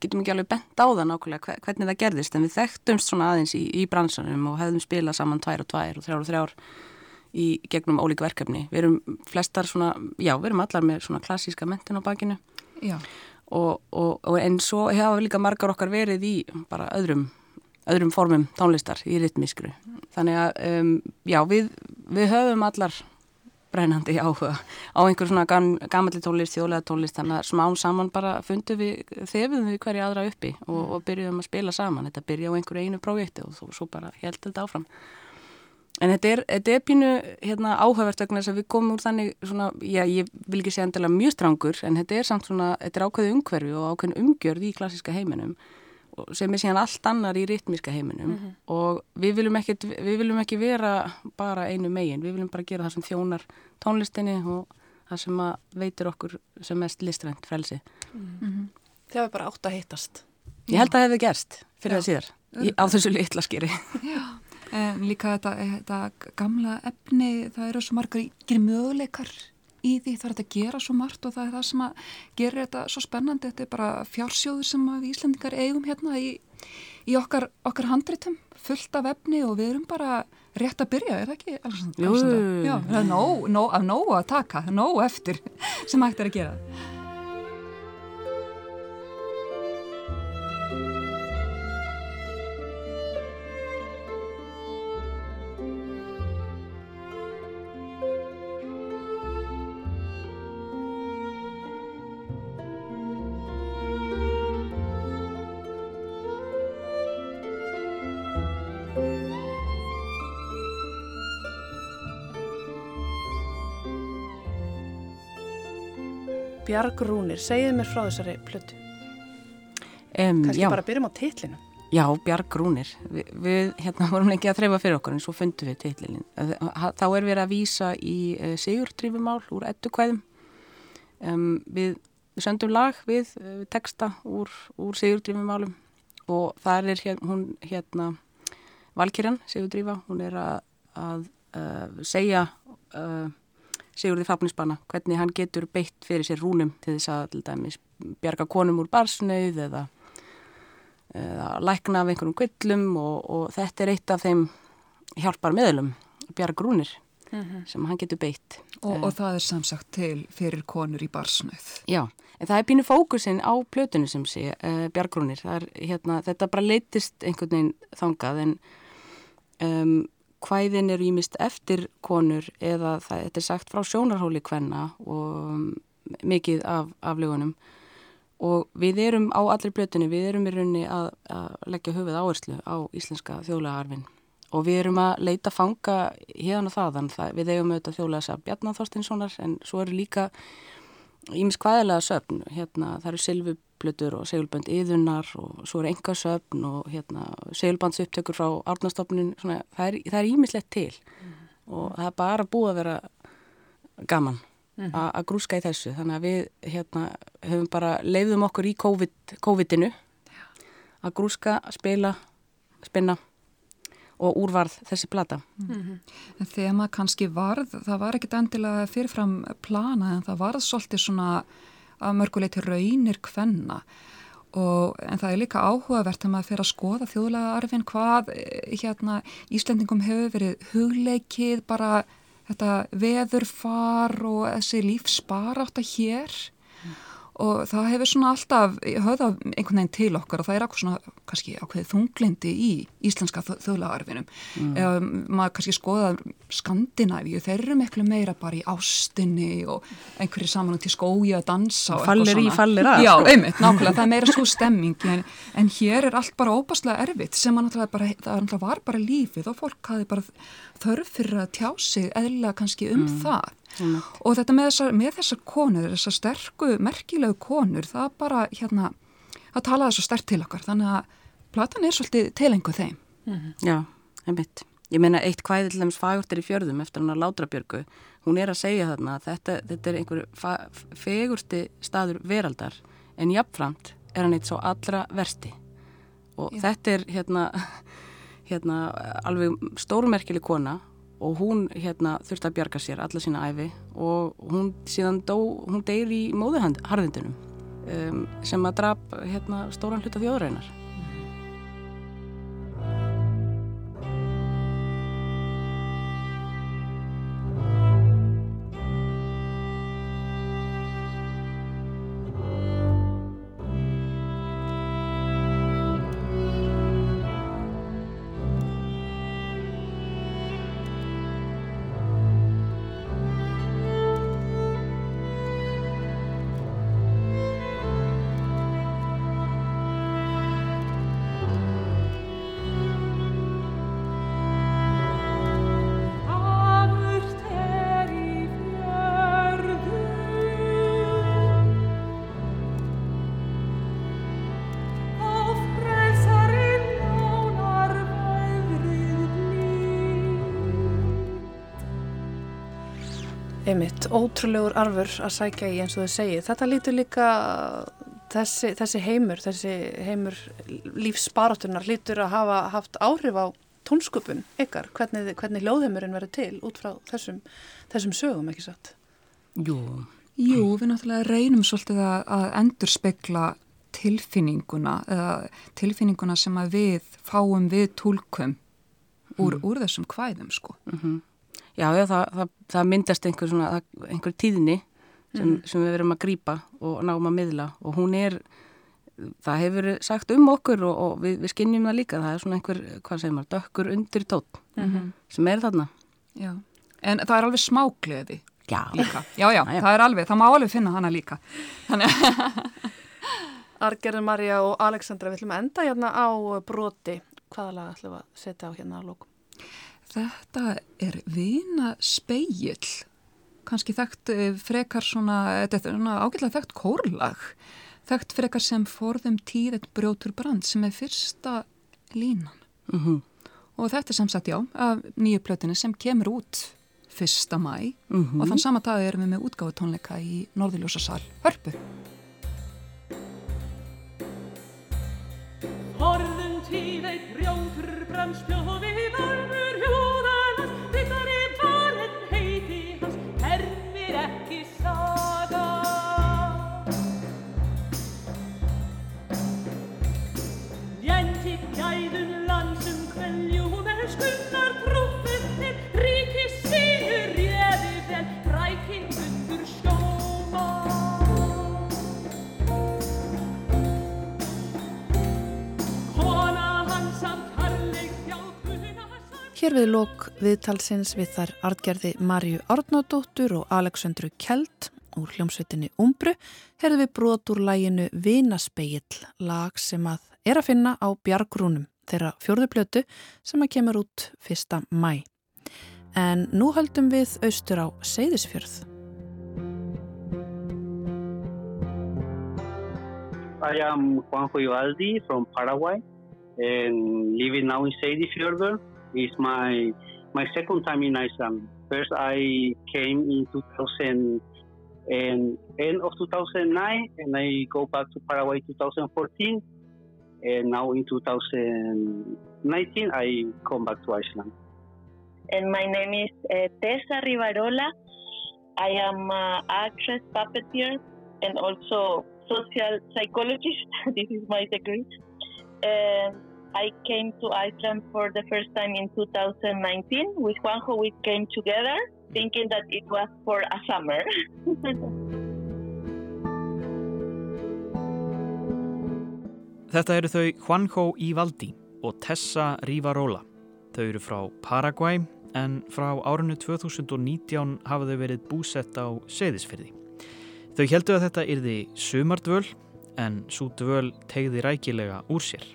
getum ekki alveg bent á það nákvæmlega hvernig það gerðist en við þekktumst svona aðeins í, í bransanum og hefðum spilað saman tvær og tvær og þrjár og þrjár í gegnum ólík verkefni. Við erum flestar svona, já við erum allar með svona klassíska mentin á bakinu. Og, og, og en svo hefa líka margar okkar verið í bara öðrum öðrum formum tónlistar í ritmiskru. Þannig að um, já, við, við höfum allar brennandi áhuga á einhver svona gam, gamalli tónlist, þjóðlega tónlist, þannig að smán saman bara fundum við, þefum við hverja aðra uppi og, og byrjuðum að spila saman. Þetta byrja á einhverju einu prófétti og svo, svo bara held þetta áfram. En þetta er, þetta er pínu hérna, áhugavert vegna þess að við komum úr þannig svona, já, ég vil ekki segja endilega mjög strangur, en þetta er samt svona, þetta er ákveði umhverfi og ákveðin umgjörð í klassiska heiminum sem er síðan allt annar í ritmiska heiminum mm -hmm. og við viljum, ekki, við viljum ekki vera bara einu megin, við viljum bara gera það sem þjónar tónlistinni og það sem veitir okkur sem mest listrænt frelsi. Mm -hmm. Það hefur bara átt að heitast. Ég held að það hefur gerst fyrir það síðar, í, á þessu litla skýri. Já, en líka þetta, þetta gamla efni, það eru svo margar möguleikar í því það er að gera svo margt og það er það sem að gera þetta svo spennandi. Þetta er bara fjársjóður sem við Íslandingar eigum hérna í, í okkar, okkar handritum fullt af efni og við erum bara rétt að byrja, er það ekki? Jú, Já, það er nóg, nóg, nóg að taka nóg eftir sem hægt er að gera Bjargrúnir, segið mér frá þessari plötu. Um, kannski já. bara byrjum á tillinu Já, Bjargrúnir Vi, við hérna vorum lengi að þreyfa fyrir okkur en svo fundum við tillinin þá er við að vísa í uh, sigurdrýfumál úr ettukvæðum um, við, við söndum lag við uh, texta úr, úr sigurdrýfumálum og það er hér, hún hérna Valkyrjan, sigurdrýfa, hún er að, að uh, segja Sigurði Fafnisbanna, hvernig hann getur beitt fyrir sér rúnum til þess að til dæmis bjarga konum úr barsnauð eða, eða lækna af einhverjum kvillum og, og þetta er eitt af þeim hjálpar meðlum, bjarga rúnir mm -hmm. sem hann getur beitt. Og, uh, og það er samsagt til fyrir konur í barsnauð. Já, en það er pínu fókusin á plötunum sem sé, uh, bjarga rúnir, hérna, þetta bara leytist einhvern veginn þangað en um, hvæðin eru ímist eftir konur eða það er sagt frá sjónarhóli hvenna og um, mikið af aflegunum og við erum á allri blötunni, við erum í raunni að, að leggja höfuð áherslu á íslenska þjóðlega arfin og við erum að leita fanga hérna og það, við eigum auðvitað þjóðlega þess að Bjarnar Þorstinssonar en svo eru líka ímis hvaðilega söfn, hérna það eru silfublötur og segulbönd yðunar og svo eru enga söfn og hérna segulbandsupptökur frá árnastofnun það er ímislegt til mm. og það er bara búið að vera gaman mm. að grúska í þessu þannig að við hérna höfum bara leiðum okkur í COVID, COVID-inu að grúska, spila, spinna og úrvarð þessi plata. Mm -hmm. En þegar maður kannski varð, það var ekkit endilega fyrirfram plana en það varð svolítið svona að mörguleiti raunir kvenna. Og en það er líka áhugavert að maður fyrir að skoða þjóðlega arfin hvað eh, hérna Íslandingum hefur verið hugleikið bara þetta veðurfar og þessi lífsparátt að hér og það hefur svona alltaf höfðað einhvern veginn til okkar og það er eitthvað svona kannski ákveðið þunglindi í íslenska þjóðlagarfinum mm. eða maður kannski skoða Skandinavíu, þeir eru miklu meira bara í ástinni og einhverju saman út í skói að dansa og fallir eitthvað svona. Fallir í, fallir að. Já, sko. einmitt, nákvæmlega, það er meira svo stemming en, en hér er allt bara óbáslega erfitt sem að náttúrulega bara, það var bara lífið og fólk hafi bara þörf fyrir að tjá sig eðlilega kannski um mm. það Mm. og þetta með þessar, með þessar konur, þessar sterku, merkilegu konur, það bara hérna, það talaði svo sterk til okkar þannig að platan er svolítið tilengu þeim. Mm. Já, einmitt. Ég meina eitt hvæði til dæmis fagurtir í fjörðum eftir hann að Látrabjörgu, hún er að segja þarna að þetta, þetta er einhver fegursti staður veraldar en jafnframt er hann eitt svo allra versti og Já. þetta er hérna, hérna alveg stórmerkileg kona og hún hérna þurfti að bjarga sér alla sína æfi og hún síðan dó, hún deyr í móðuharðindunum um, sem að drap hérna stóran hluta þjóðrænar ótrúlegur arfur að sækja í eins og þau segið. Þetta lítur líka, þessi, þessi heimur, þessi heimur lífsbarátunar lítur að hafa haft áhrif á tónsköpun ykkar, hvernig, hvernig ljóðheimurinn verður til út frá þessum, þessum sögum, ekki satt? Jú. Jú, við náttúrulega reynum svolítið að, að endur spekla tilfinninguna, tilfinninguna sem að við fáum við tólkum úr, mm. úr þessum kvæðum, sko. Mhm. Mm Já, já, það, það, það myndast einhver, svona, einhver tíðni sem, mm. sem við verum að grýpa og náum að miðla og hún er, það hefur sagt um okkur og, og við, við skinnjum það líka, það er svona einhver, hvað segir maður, dökkur undir tótt mm -hmm. sem er þarna. Já, en það er alveg smágleði já. líka. Já, já, já, það er alveg, það má alveg finna hana líka. Argerður Marja og Aleksandra, við ætlum að enda hérna á broti. Hvaða lag ætlum að setja á hérna á lókum? Þetta er vina speill, kannski þekkt eh, frekar svona, þetta er svona ágætlega þekkt kórlag, þekkt frekar sem forðum tíðet brjótur brand sem er fyrsta línan. Mm -hmm. Og þetta er samsagt já, af nýju plötinu sem kemur út fyrsta mæ mm -hmm. og þann sama dag erum við með útgáðu tónleika í Norðiljósasal Hörpu. Forðum tíðet brjótur brand spjóði varfur Hér við lók viðtalsins við þar artgerði Marju Árnadóttur og Aleksandru Kjeld úr hljómsveitinni Umbru herðu við brot úr læginu Vinaspegill, lag sem að er að finna á Bjargrúnum þeirra fjörðuplötu sem að kemur út 1. mæ. En nú höldum við austur á Seyðisfjörð. I am Juanjo Ivaldi from Paraguay and living now in Seyðisfjörður. It's my, my second time in Iceland. First I came in 2000 and end of 2009 and I go back to Paraguay 2014 and now in 2019 I come back to Iceland. And my name is uh, Tessa Rivarola. I am an actress, puppeteer, and also social psychologist. this is my degree. And I came to Iceland for the first time in 2019. With Juanjo, we came together thinking that it was for a summer. Þetta eru þau Juanjo Ivaldi og Tessa Rivarola. Þau eru frá Paraguay en frá árinu 2019 hafa þau verið búsett á Seyðisfyrði. Þau heldu að þetta yrði sumardvöl en svo dvöl tegði rækilega úr sér.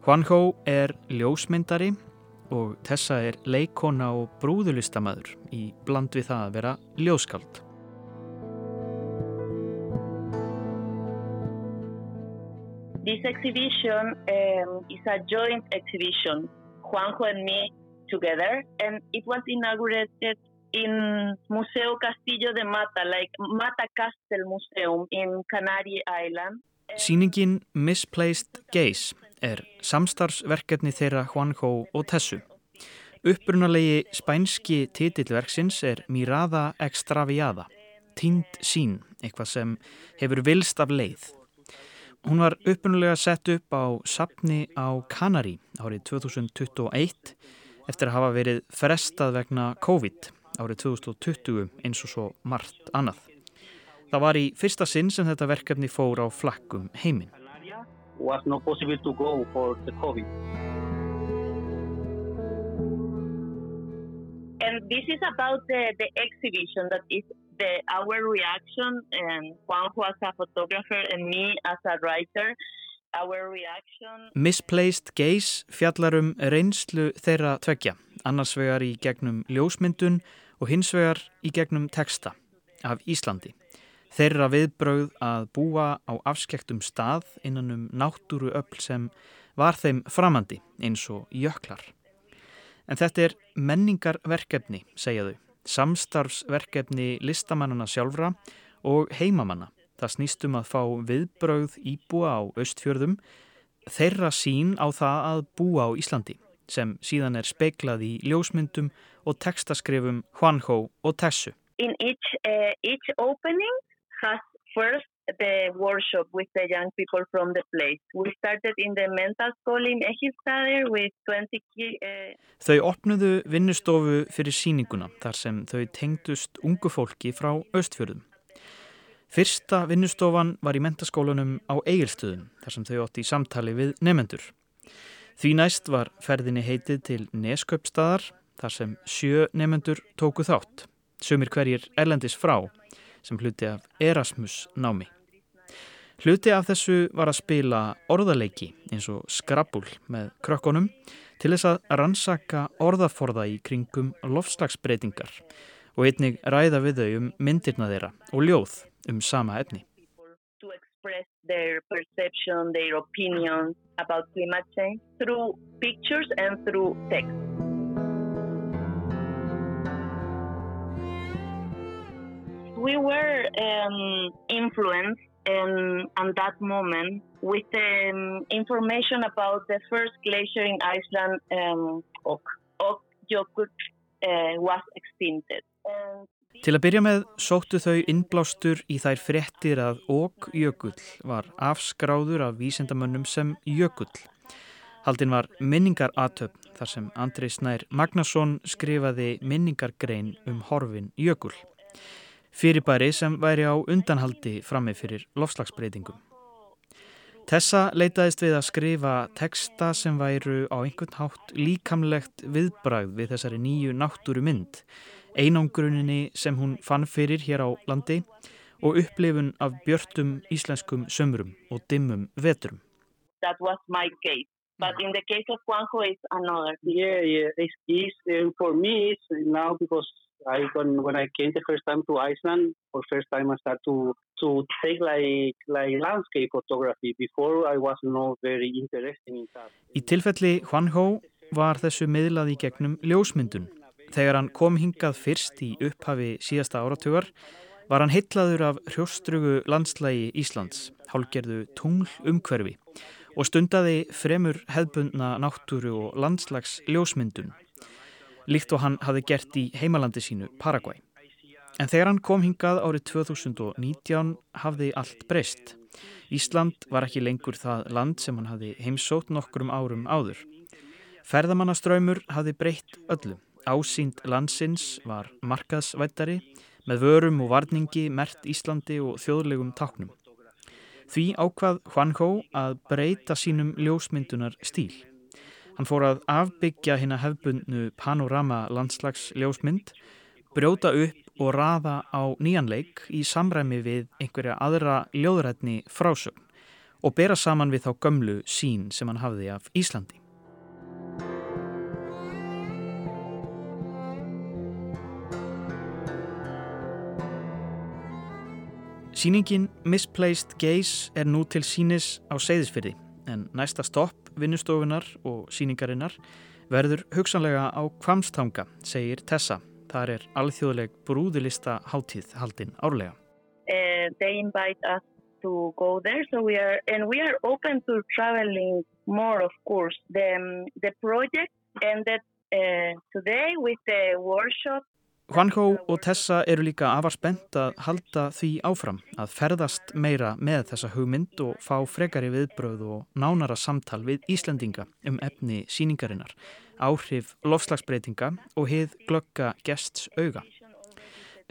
Juanjo er ljósmyndari og Tessa er leikona og brúðulistamæður í bland við það að vera ljóskald. This exhibition um, is a joint exhibition, Juanjo and me together, and it was inaugurated in Museo Castillo de Mata, like Mata Castle Museum in Canary Island. Sýningin Misplaced Gaze er samstarfsverkefni þeirra Juanjo og Tessu. Upprunalegi spænski titillverksins er Mirada Extraviada, tínd sín, eitthvað sem hefur vilst af leið. Hún var upprunalega sett upp á sapni á Kanari árið 2021 eftir að hafa verið frestað vegna COVID árið 2020 eins og svo margt annað. Það var í fyrsta sinn sem þetta verkefni fór á flakkum heiminn. Was not possible to go for the COVID. And this is about the, the exhibition that is the our reaction and Juanjo as a photographer and me as a writer. Our reaction Misplaced Gaze fjallar um reynslu þeirra tveggja, annars vegar í gegnum ljósmyndun og hins vegar í gegnum texta af Íslandi. Þeirra viðbrauð að búa á afskektum stað innan um náttúru öll sem var þeim framandi eins og jöklar. En þetta er menningarverkefni, segja þau, samstarfsverkefni listamannana sjálfra og heimamanna. Það snýst um að fá viðbrauð íbúa á östfjörðum, þeirra sín á það að búa á Íslandi, sem síðan er speiklað í ljósmyndum og textaskrifum Juanjo og Tessu. in each uh, each opening has first the workshop with the young people from the place. We started in the mental school in Egiptadir with 20 ki- uh, Þau opnuðu vinnustofu fyrir síninguna þar sem þau tengdust ungu fólki frá östfjörðum. Fyrsta vinnustofan var í mentaskólanum á Egilstöðum þar sem þau átti í samtali við nefendur. Því næst var ferðinni heitið til Nesköpstaðar þar sem sjö nefendur tóku þátt, sumir hverjir erlendis frá sem hluti af Erasmus námi. Hluti af þessu var að spila orðaleiki eins og skrabbul með krökkunum til þess að rannsaka orðaforða í kringum lofslagsbreytingar og einnig ræða við þau um myndirna þeirra og ljóð um sama efni. their perception, their opinions about climate change through pictures and through text. We were um, influenced um, at that moment with um, information about the first glacier in Iceland, um, Ok. Ok Jökull uh, was extincted. And Til að byrja með sóttu þau innblástur í þær fréttir að ók jökull var afskráður af vísindamönnum sem jökull. Haldin var minningaratöfn þar sem Andrei Snær Magnason skrifaði minningargrein um horfin jökull. Fyrirbæri sem væri á undanhaldi frammi fyrir lofslagsbreytingum. Tessa leitaðist við að skrifa teksta sem væru á einhvern hátt líkamlegt viðbragð við þessari nýju náttúru mynd, einangruninni sem hún fann fyrir hér á landi og upplifun af björtum íslenskum sömrum og dimmum vetrum. that was my case. But in the case of Juanjo, it's another. Yeah, yeah. It's, it's uh, for me. It's now because I when, when I came the first time to Iceland, for first time I started to to take like like landscape photography. Before I was not very interested in that. Í tilfelli Juanjo var þessu miðlað í gegnum ljósmyndun. Þegar hann kom hingað fyrst í upphafi síðasta áratugar var hann heitlaður af hrjóstrugu landslægi Íslands, hálgerðu tungl umhverfi og stundaði fremur hefbundna náttúru og landslags ljósmyndun, líkt og hann hafi gert í heimalandi sínu Paraguay. En þegar hann kom hingað árið 2019 hafði allt breyst. Ísland var ekki lengur það land sem hann hafi heimsótt nokkrum árum áður. Ferðamannaströymur hafi breytt öllu. Ásýnd landsins var markaðsvættari með vörum og varningi mert Íslandi og þjóðlegum taknum. Því ákvað Juanjo að breyta sínum ljósmyndunar stíl. Hann fór að afbyggja hérna hefbundnu panorama landslags ljósmynd, brjóta upp og raða á nýjanleik í samræmi við einhverja aðra ljóðrætni frásögn og bera saman við þá gömlu sín sem hann hafði af Íslandi. Sýningin Misplaced Gaze er nú til sínis á Seyðisfyrði en næsta stopp vinnustofunar og síningarinnar verður hugsanlega á Kvamstanga, segir Tessa. Það er alþjóðleg brúðilista hátíð haldinn árlega. Uh, they invite us to go there, so we are and we are open to traveling more, of course. The the project ended uh, today with the workshop Juanjo og Tessa eru líka afar spennt að halda því áfram að ferðast meira með þessa hugmynd og fá frekari viðbröð og nánara samtal við Íslandinga um efni síningarinnar, áhrif lofslagsbreytinga og hið glögga gests auga.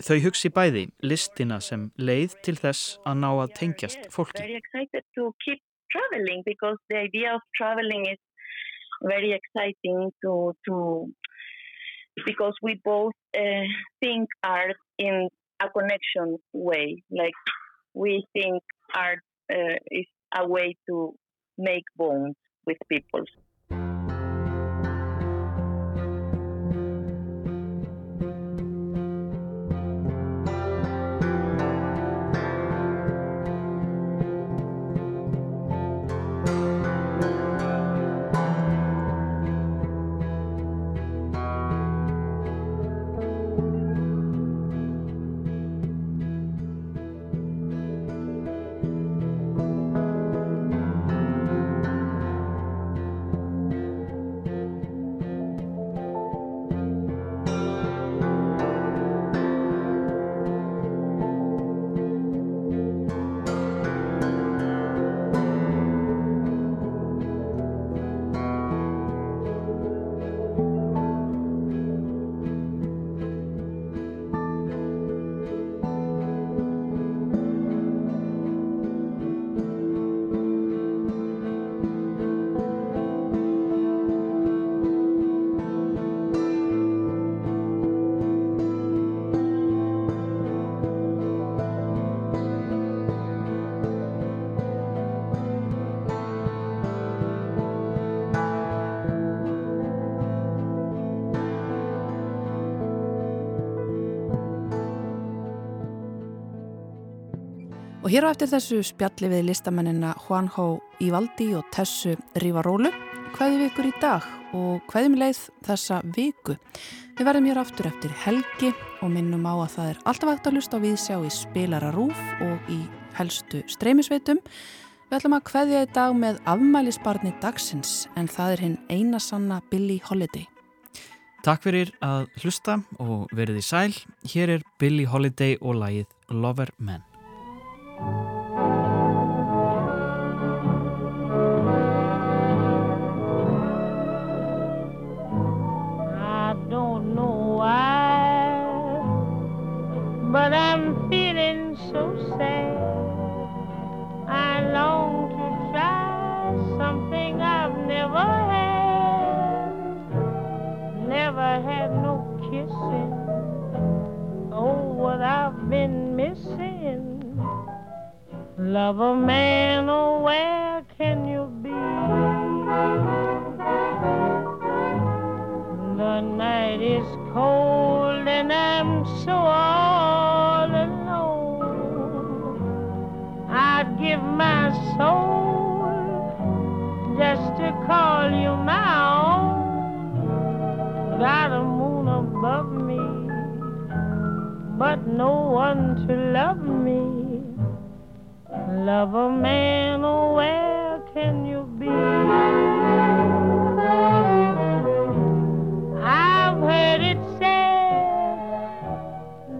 Þau hugsi bæði listina sem leið til þess að ná að tengjast fólki. Very exciting to, to because we both uh, think art in a connection way. Like we think art uh, is a way to make bonds with people. Og hér á eftir þessu spjalli við listamennina Juanjo Ívaldi og Tessu Rívarólu hvaðið við ykkur í dag og hvaðið með leið þessa viku. Við verðum hér aftur eftir helgi og minnum á að það er alltaf hægt að lusta á viðsjá í spilara rúf og í helstu streymisveitum. Við ætlum að hvaðja í dag með afmælisbarni dagsins en það er hinn einasanna Billie Holiday. Takk fyrir að hlusta og verið í sæl. Hér er Billie Holiday og lagið Lover Man. I Love a man, Love a man, oh, where can you be? I've heard it said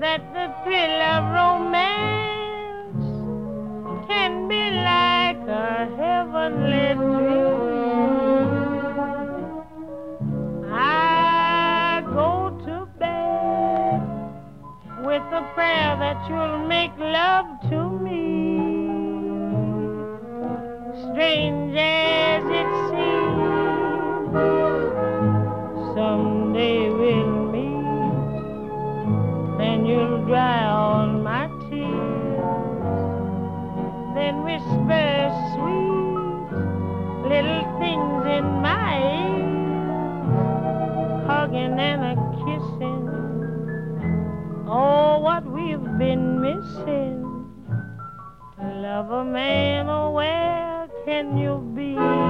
that the thrill of romance can be like a heavenly dream. I go to bed with a prayer that you'll Then whisper sweet little things in my ear, hugging and a kissing. Oh, what we've been missing. Love a man, oh, where can you be?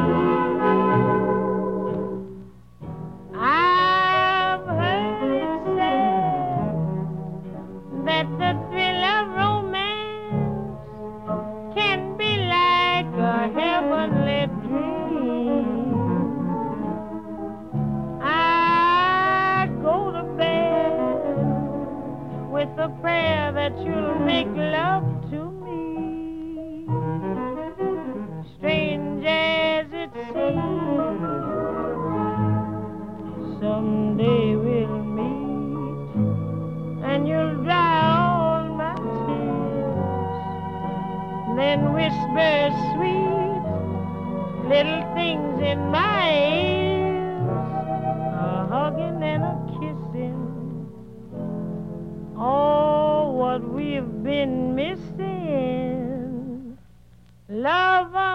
That you'll make love to me. Strange as it seems, someday we'll meet, and you'll dry all my tears. Then whisper sweet little things in my ears, Love a